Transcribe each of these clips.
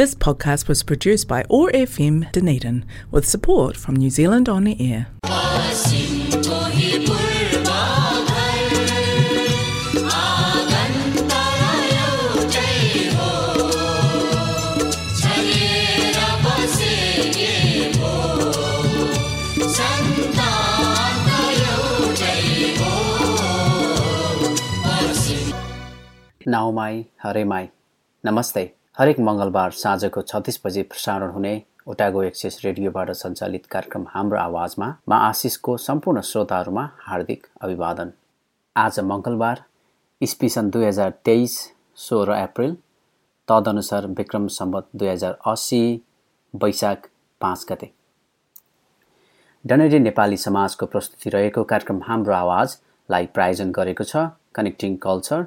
This podcast was produced by ORFM Dunedin with support from New Zealand On Air. Naomai Haremai. Namaste. हरेक मङ्गलबार साँझको छत्तिस बजे प्रसारण हुने ओटागो एक्सेस रेडियोबाट सञ्चालित कार्यक्रम हाम्रो आवाजमा मा आशिषको सम्पूर्ण श्रोताहरूमा हार्दिक अभिवादन। आज मङ्गलबार इस्पिसन दुई हजार तेइस सोह्र अप्रिल तदनुसार विक्रम सम्बत दुई हजार अस्सी वैशाख पाँच गते। डनेडी नेपाली समाजको प्रस्तुति रहेको कार्यक्रम हाम्रो आवाजलाई प्रायोजन गरेको छ कनेक्टिङ कल्चर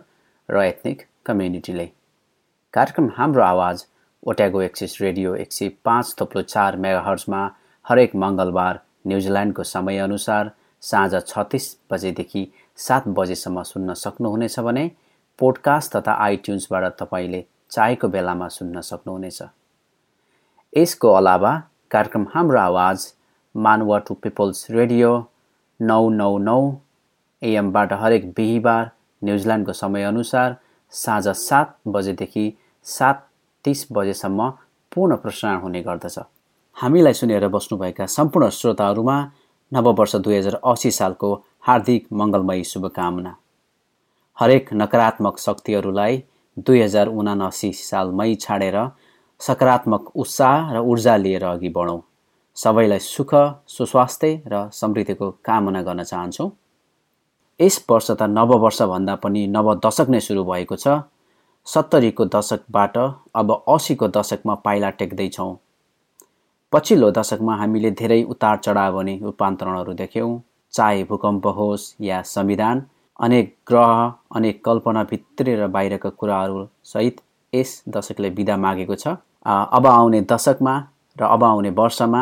र एथनिक कम्युनिटीले। कार्यक्रम हाम्रो आवाज ओट्यागो एक्सिस रेडियो एक सय पाँच थोप्लो चार मेगाहर्जमा हरेक मङ्गलबार न्युजिल्यान्डको समयअनुसार साँझ छत्तिस बजेदेखि सात बजेसम्म सुन्न सक्नुहुनेछ भने पोडकास्ट तथा आइट्युन्सबाट तपाईँले चाहेको बेलामा सुन्न सक्नुहुनेछ। यसको अलावा कार्यक्रम हाम्रो आवाज मानवा टु पिपल्स रेडियो नौ नौ नौ एएमबाट हरेक बिहिबार न्युजिल्यान्डको समयअनुसार साँझ सात बजेदेखि सात तिस बजेसम्म पुनः प्रसारण हुने गर्दछ। हामीलाई सुनेर बस्नुभएका सम्पूर्ण श्रोताहरूमा नववर्ष दुई हजार असी सालको हार्दिक मङ्गलमयी शुभकामना। हरेक नकारात्मक शक्तिहरूलाई दुई हजार उनासी साल मई छाडेर सकारात्मक उत्साह र ऊर्जा लिएर अघि बढौँ। सबैलाई सुख सुस्वास्थ्य र समृद्धिको कामना गर्न चाहन्छौँ। यस वर्ष त नववर्षभन्दा पनि नव दशक नै सुरु भएको छ। सत्तरीको दशकबाट अब असीको दशकमा पाइला टेक्दैछौँ। पछिल्लो दशकमा हामीले धेरै उतार चढाव अनि रूपान्तरणहरू देख्यौँ। चाहे भूकम्प होस् या संविधान अनेक ग्रह अनेक कल्पना भित्री र बाहिरका कुराहरू सहित यस दशकले विदा मागेको छ। अब आउने दशकमा र अब आउने वर्षमा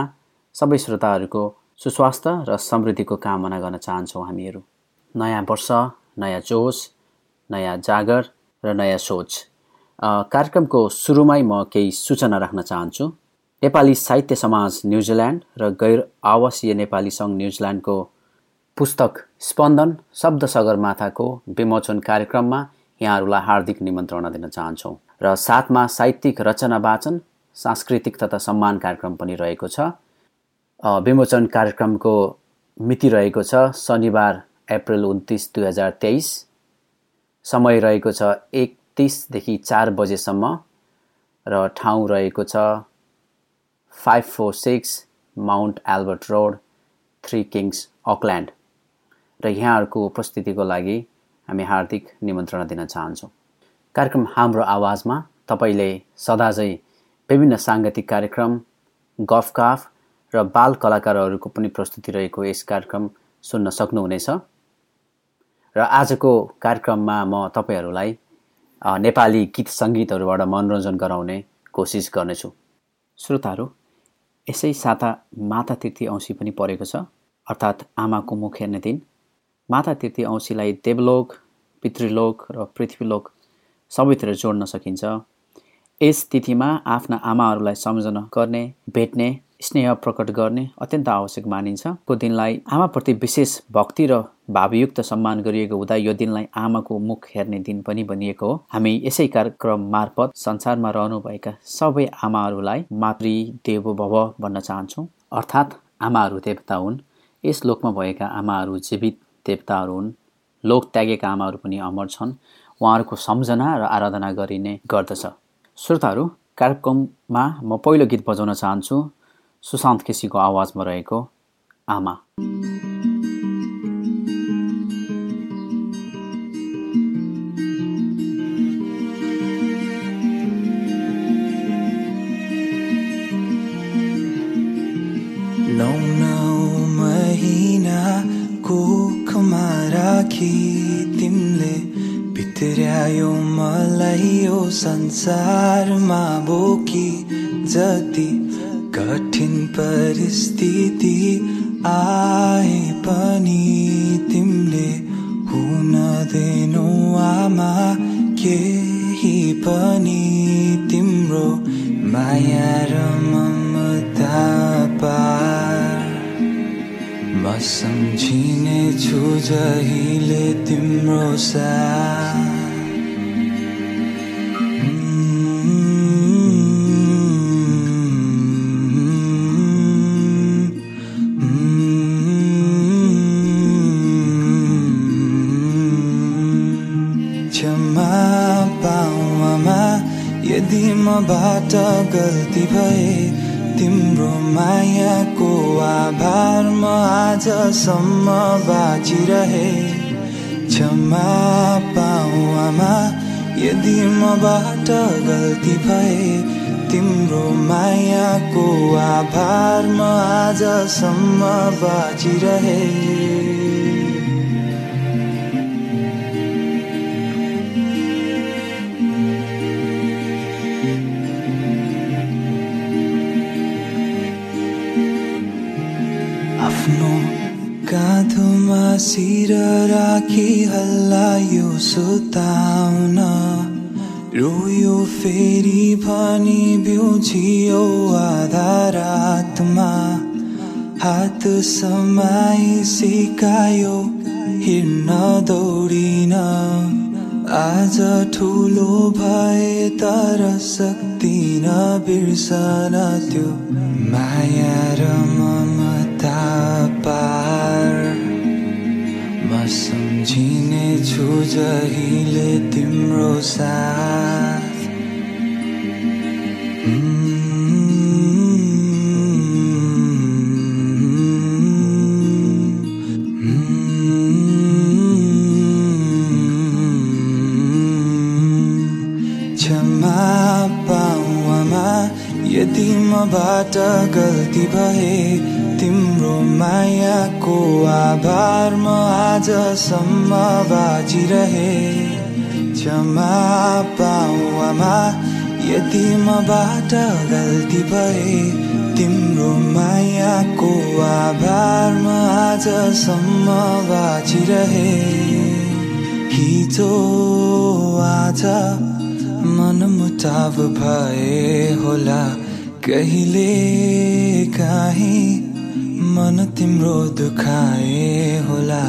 सबै श्रोताहरूको सुस्वास्थ्य र समृद्धिको कामना गर्न चाहन्छौँ हामीहरू। नयाँ वर्ष नयाँ जोस नयाँ जागर र नयाँ सोच। कार्यक्रमको सुरुमै म केही सूचना राख्न चाहन्छु। नेपाली साहित्य समाज न्युजिल्यान्ड र गैर आवासीय नेपाली सङ्घ न्युजिल्यान्डको पुस्तक स्पन्दन शब्द सगरमाथाको विमोचन कार्यक्रममा यहाँहरूलाई हार्दिक निमन्त्रणा दिन चाहन्छौँ। र साथमा साहित्यिक रचना वाचन सांस्कृतिक तथा सम्मान कार्यक्रम पनि रहेको छ। विमोचन कार्यक्रमको मिति रहेको छ शनिबार अप्रिल उन्तिस दुई हजार तेइस। समय रहेको छ एकतिसदेखि चार बजेसम्म र ठाउँ रहेको छ five four six Mount Albert road three Kings Auckland. र यहाँहरूको उपस्थितिको लागि हामी हार्दिक निमन्त्रणा दिन चाहन्छौँ। कार्यक्रम हाम्रो आवाजमा तपाईँले सदाझै विभिन्न साङ्गीतिक कार्यक्रम गफकाफ र बाल कलाकारहरूको पनि प्रस्तुति रहेको यस कार्यक्रम सुन्न सक्नुहुनेछ। र आजको कार्यक्रममा म तपाईँहरूलाई नेपाली गीत सङ्गीतहरूबाट मनोरञ्जन गराउने कोसिस गर्नेछु। श्रोताहरू यसै साता माता तिर्थी औँसी पनि परेको छ अर्थात् आमाको मुख हेर्ने दिन। माता तिर्थी औँसीलाई देवलोक पितृलोक र पृथ्वीलोक सबैतिर जोड्न सकिन्छ। यस तिथिमा आफ्ना आमाहरूलाई सम्झना गर्ने भेट्ने स्नेह प्रकट गर्ने अत्यन्त आवश्यक मानिन्छ। को दिनलाई आमाप्रति विशेष भक्ति र भावयुक्त सम्मान गरिएको हुँदा यो दिनलाई आमाको मुख हेर्ने दिन पनि भनिएको हो। हामी यसै कार्यक्रम मार्फत संसारमा रहनुभएका सबै आमाहरूलाई मातृ देव भव भन्न चाहन्छौँ। अर्थात् आमाहरू देवता हुन्। यस लोकमा भएका आमाहरू जीवित देवताहरू हुन्। लोक त्यागेका आमाहरू पनि अमर छन्। उहाँहरूको सम्झना र आराधना गरिने गर्दछ। श्रोताहरू कार्यक्रममा म पहिलो गीत बजाउन चाहन्छु। सुशान्त केसीको आवाजमा रहेको आमा। मलाई यो संसारमा बोकी जति परिस्थिति आए पनि तिमीले हुन दिनु आमा केही पनि तिम्रो माया र ममता पार। म सम्झिने छु जहिले तिम्रो सा मबाट गल्ती भए तिम्रो मायाको आभार म आजसम्म बाँचिरहे। क्षमा पाऊ आमा यदि मबाट गल्ती भए तिम्रो मायाको आभार म आजसम्म बाँचिरहे। सिर राखी हल्लायो सुताउन। रोयो फेरि भनी बिउजियो आधा रातमा हात समाई सिकायो हिँड्न दौडिन। आज ठुलो भए तर सक्दिन बिर्सन त्यो माया र ममता पार सम्झिने छु जहिले तिम्रो साथ। क्षमा पाउमा यदि मबाट गल्ती भए तिम्रो मायाको आभार म आजसम्म बाजिरहे क्षमा पाउमा यदि मबाट गल्ती भए तिम्रो मायाको आभार म आजसम्म बाजिरहे हिजो आज मनमुटाव भए होला कहिले काहीँ मन तिम्रो दुखाए होला।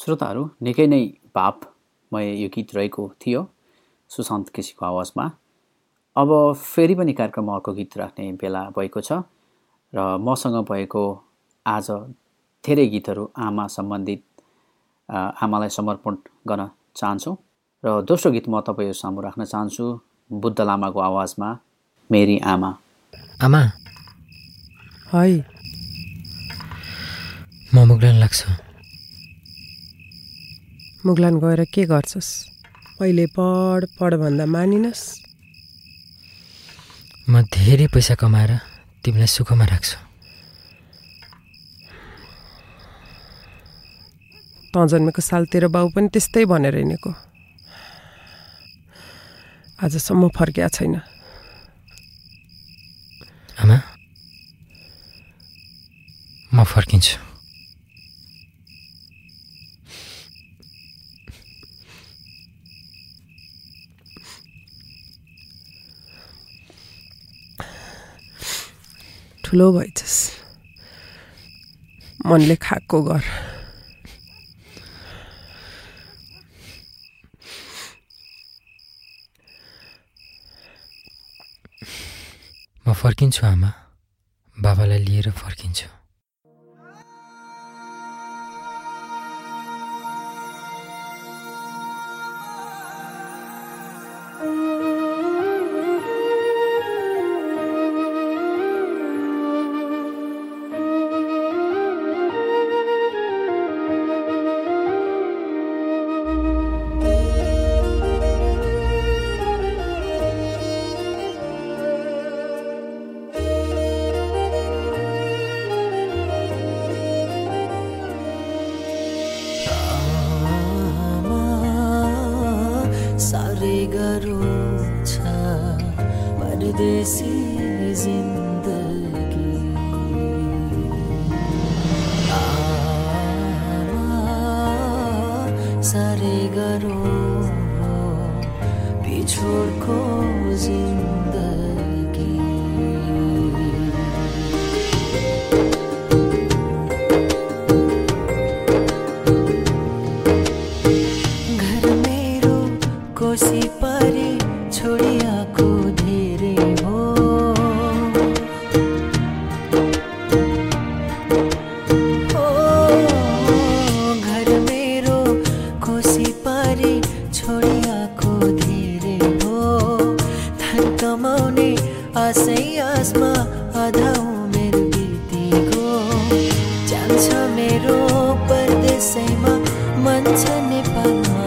श्रोताहरू निकै नै भावमय यो गीत रहेको थियो सुशान्त केसीको आवाजमा। अब फेरि पनि कार्यक्रममा अर्को गीत राख्ने बेला भएको छ र मसँग भएको आज धेरै गीतहरू आमा सम्बन्धित आमालाई समर्पण गर्न चाहन्छु। र दोस्रो गीत म तपाईँहरू सामु राख्न चाहन्छु बुद्ध लामाको आवाजमा मेरी आमा। आमा? है। म मुग्लन लाग्छ। मुगलान गएर के गर्छस्? पहिले पढ पढ भन्दा मानिनस्। म धेरै पैसा कमाएर तिमीलाई सुखमा राख्छु। तँ जन्मेको साल तेरो बाउ पनि त्यस्तै भनेर हिँडेको। आजसम्म फर्किया छैन। आमा म फर्किन्छु। ठुलो भइछस्। मनले खाएको गर। म फर्किन्छु आमा। बाबालाई लिएर फर्किन्छु। परदेशी जिन्दगी आमा, साह्रै गाह्रो हो जान्छ मेरो परदेशैमा मन छ नेपालमा।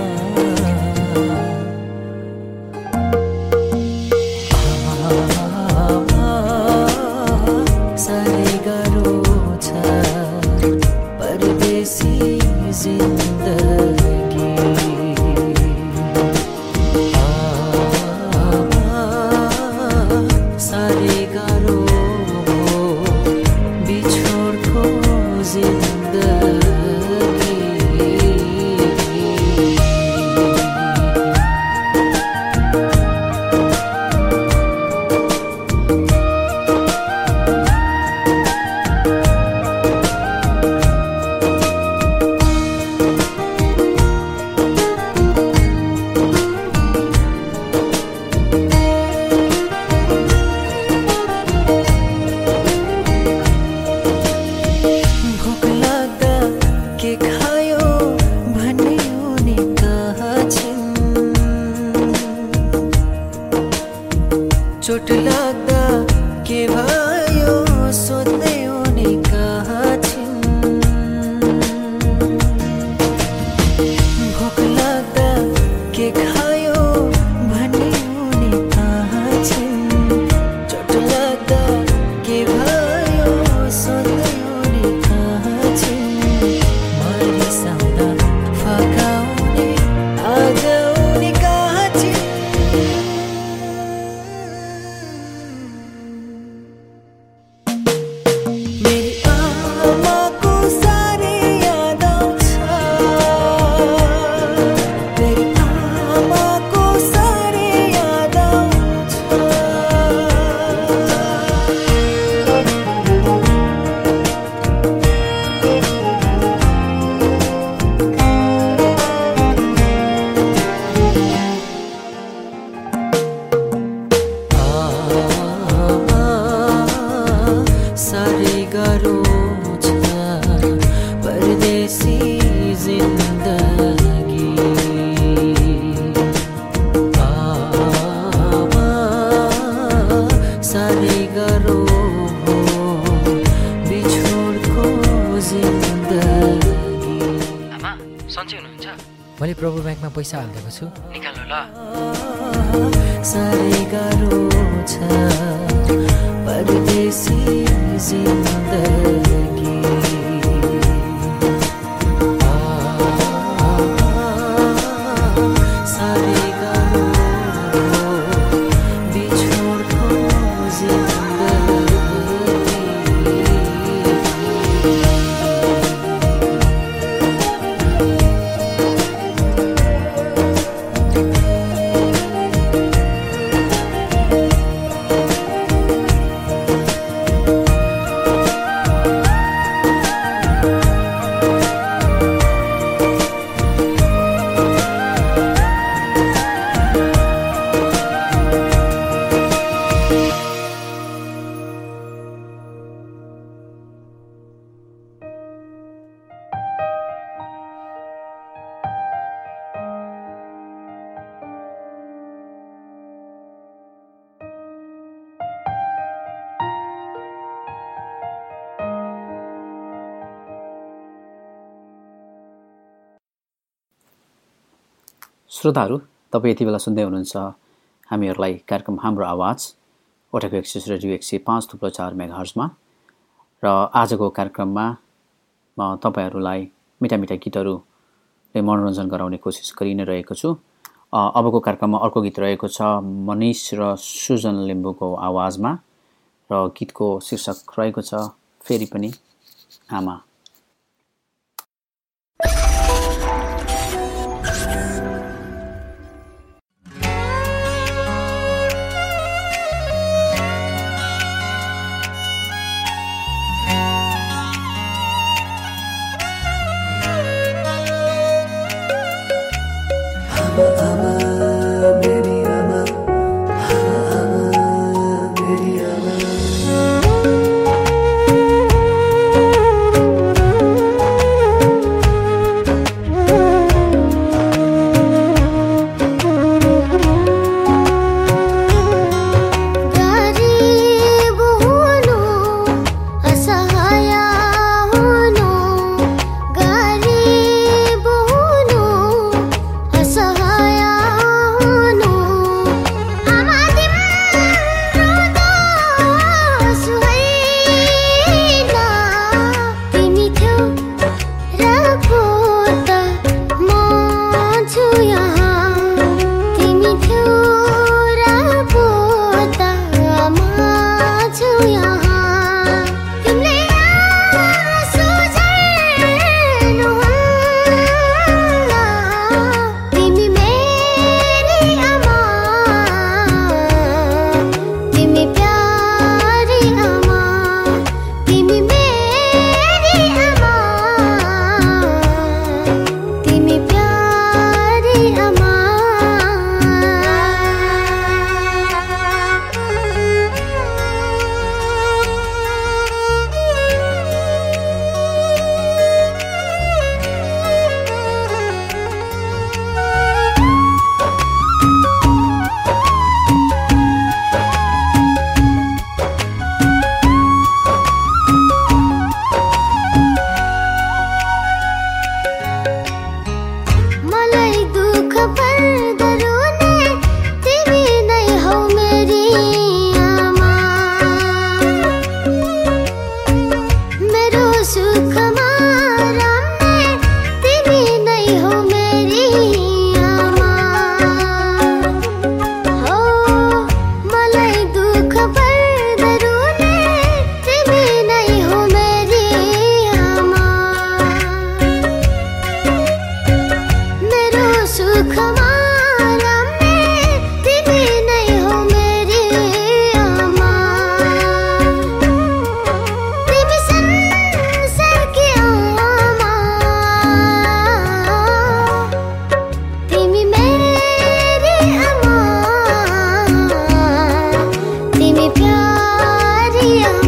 मैले प्रभु ब्याङ्कमा पैसा हालिदिएको छु। निकाल्नु ल। परदेशी जिन्दगी। श्रोताहरू तपाईँ यति बेला सुन्दै हुनुहुन्छ। हामीहरूलाई कार्यक्रम हाम्रो आवाज ओटाको एक्सिस रेडियो एक सय पाँच थुप्रो चार मेगाहर्समा र आजको कार्यक्रममा म तपाईँहरूलाई मिठा मिठा गीतहरूले मनोरञ्जन गराउने कोसिस गरि नै रहेको छु। अबको कार्यक्रममा अर्को गीत रहेको छ मनिष र सुजन लिम्बूको आवाजमा। र गीतको शीर्षक रहेको छ फेरि पनि आमा। Yeah.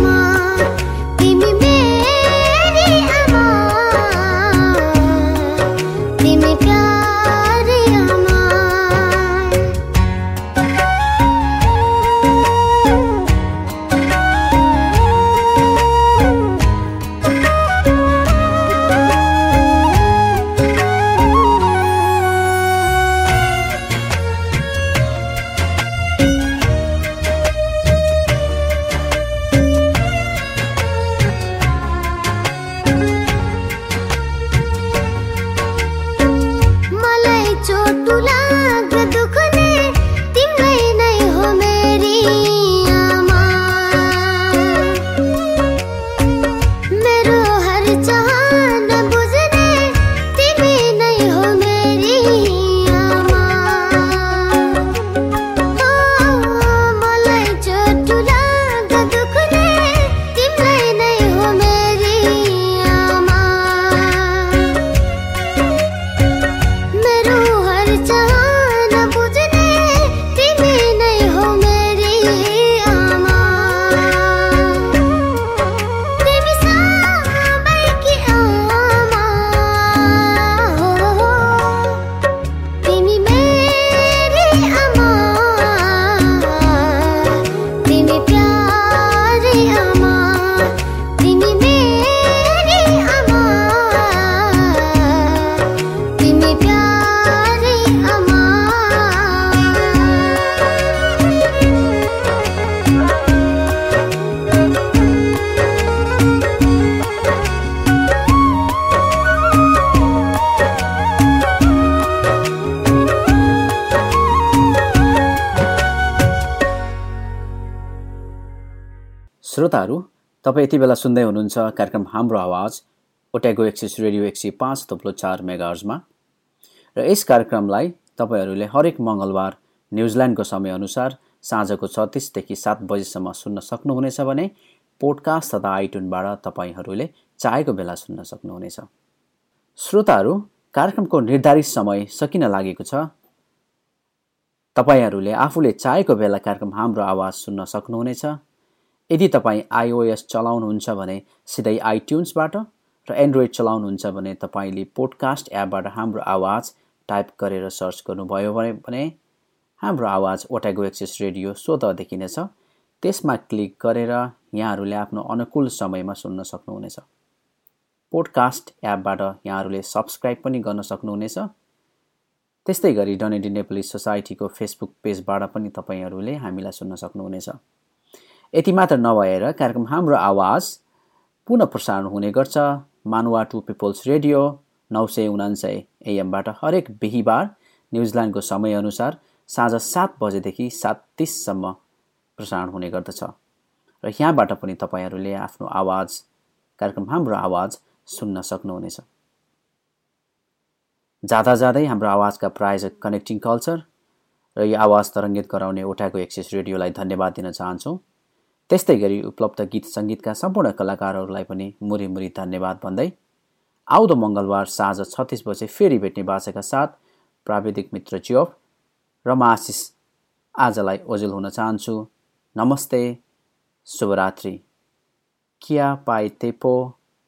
श्रोताहरू तपाईँ यति बेला सुन्दै हुनुहुन्छ कार्यक्रम हाम्रो आवाज ओट्यागो एक्सिस रेडियो एक सय पाँच थप्लो चार मेगार्समा र यस कार्यक्रमलाई तपाईँहरूले हरेक मङ्गलबार न्युजिल्यान्डको समयअनुसार साँझको छत्तिसदेखि सात बजीसम्म सुन्न सक्नुहुनेछ भने पोडकास्ट तथा आइटुनबाट तपाईँहरूले चाहेको बेला सुन्न सक्नुहुनेछ। श्रोताहरू कार्यक्रमको निर्धारित समय सकिन लागेको छ? तपाईँहरूले आफूले चाहेको बेला कार्यक्रम हाम्रो आवाज सुन्न सक्नुहुनेछ? यदि तपाईँ आइओएस चलाउनुहुन्छ भने सिधै आइट्युन्सबाट र एन्ड्रोइड चलाउनुहुन्छ भने तपाईँले पोडकास्ट एपबाट हाम्रो आवाज टाइप गरेर सर्च गर्नुभयो भने हाम्रो आवाज ओटागो एक्सेस रेडियो स्वतः देखिनेछ त्यसमा क्लिक गरेर यहाँहरूले आफ्नो अनुकूल समयमा सुन्न सक्नुहुनेछ। पोडकास्ट एपबाट यहाँहरूले सब्सक्राइब पनि गर्न सक्नुहुनेछ। त्यस्तै गरी डनेडी नेपाली सोसाइटीको फेसबुक पेजबाट पनि तपाईँहरूले हामीलाई सुन्न सक्नुहुनेछ। यति मात्र नभएर कार्यक्रम हाम्रो आवाज पुनः प्रसारण हुने गर्छ। मानुवा टु पिपल्स रेडियो नौ सय उनान्सय एएमबाट हरेक बिहिबार न्युजिल्यान्डको समयअनुसार साँझ सात बजेदेखि सात तिससम्म प्रसारण हुने गर्दछ। र यहाँबाट पनि तपाईँहरूले आफ्नो आवाज कार्यक्रम हाम्रो आवाज सुन्न सक्नुहुनेछ। जाँदा जाँदै हाम्रो आवाजका प्रायोजक कनेक्टिङ कल्चर र यो आवाज तरङ्गित गराउने ओटाको एक्सेस रेडियोलाई धन्यवाद दिन चाहन्छौँ। त्यस्तै गरी उपलब्ध गीत सङ्गीतका सम्पूर्ण कलाकारहरूलाई पनि मुरी मुरी धन्यवाद भन्दै आउँदो मङ्गलबार साँझ छत्तिस बजे फेरि भेट्ने बाचाका साथ प्राविधिक मित्र च्योप र म आशिष आजलाई ओजेल हुन चाहन्छु। नमस्ते शुभरात्रि। किया पाइ तेपो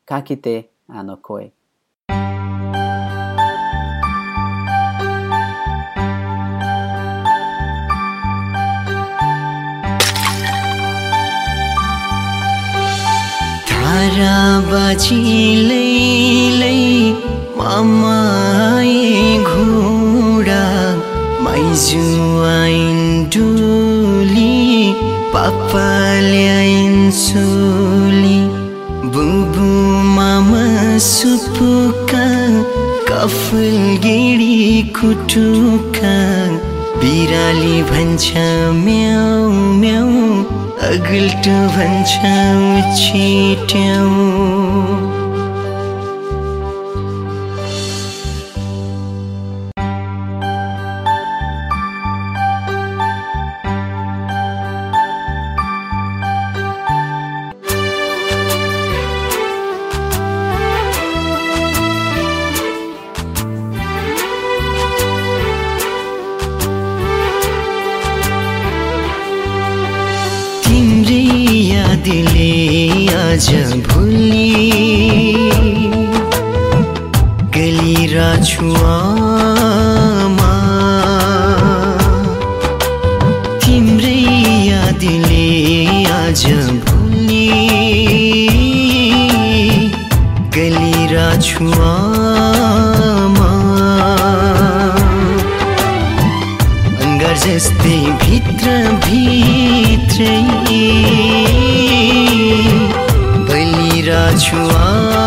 काकिते आनो कोए धारा बाजिलै मामाए घुडा। माइजुआइन डुली पापा ल्याइन सुली। बुबु मामा सुपुका कफल गेडी कुटुका। बिराली भन्छ म्याउ म्याउ अगल्टो भन्छ आज भोलि गलिरहेछु आमा तिम्रै यादले आज भोलि गलिरहेछु आमा अङ्गार जस्तै भित्र भित्रै बलिरहेछु आमा